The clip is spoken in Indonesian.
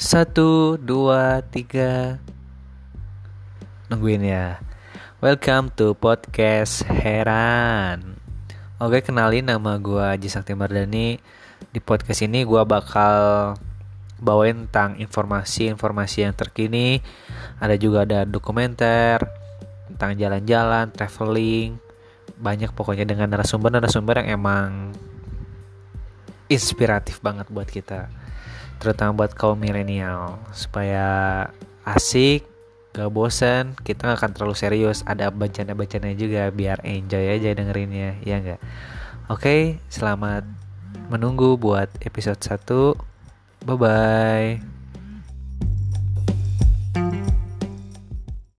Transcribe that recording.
Satu, dua, tiga. Nungguin ya. Welcome to podcast Heran. Oke kenalin nama gue Haji Sakti Mardani Di podcast ini gue bakal bawain tentang informasi-informasi yang terkini. Ada juga ada dokumenter Tentang jalan-jalan, traveling Banyak pokoknya dengan narasumber-narasumber yang emang Inspiratif banget buat kita. Terutama buat kaum milenial. Supaya asik gak bosan kita gak akan terlalu serius. Ada bencana-bencana juga biar enjoy aja dengerinnya ya enggak oke selamat menunggu buat episode 1 bye bye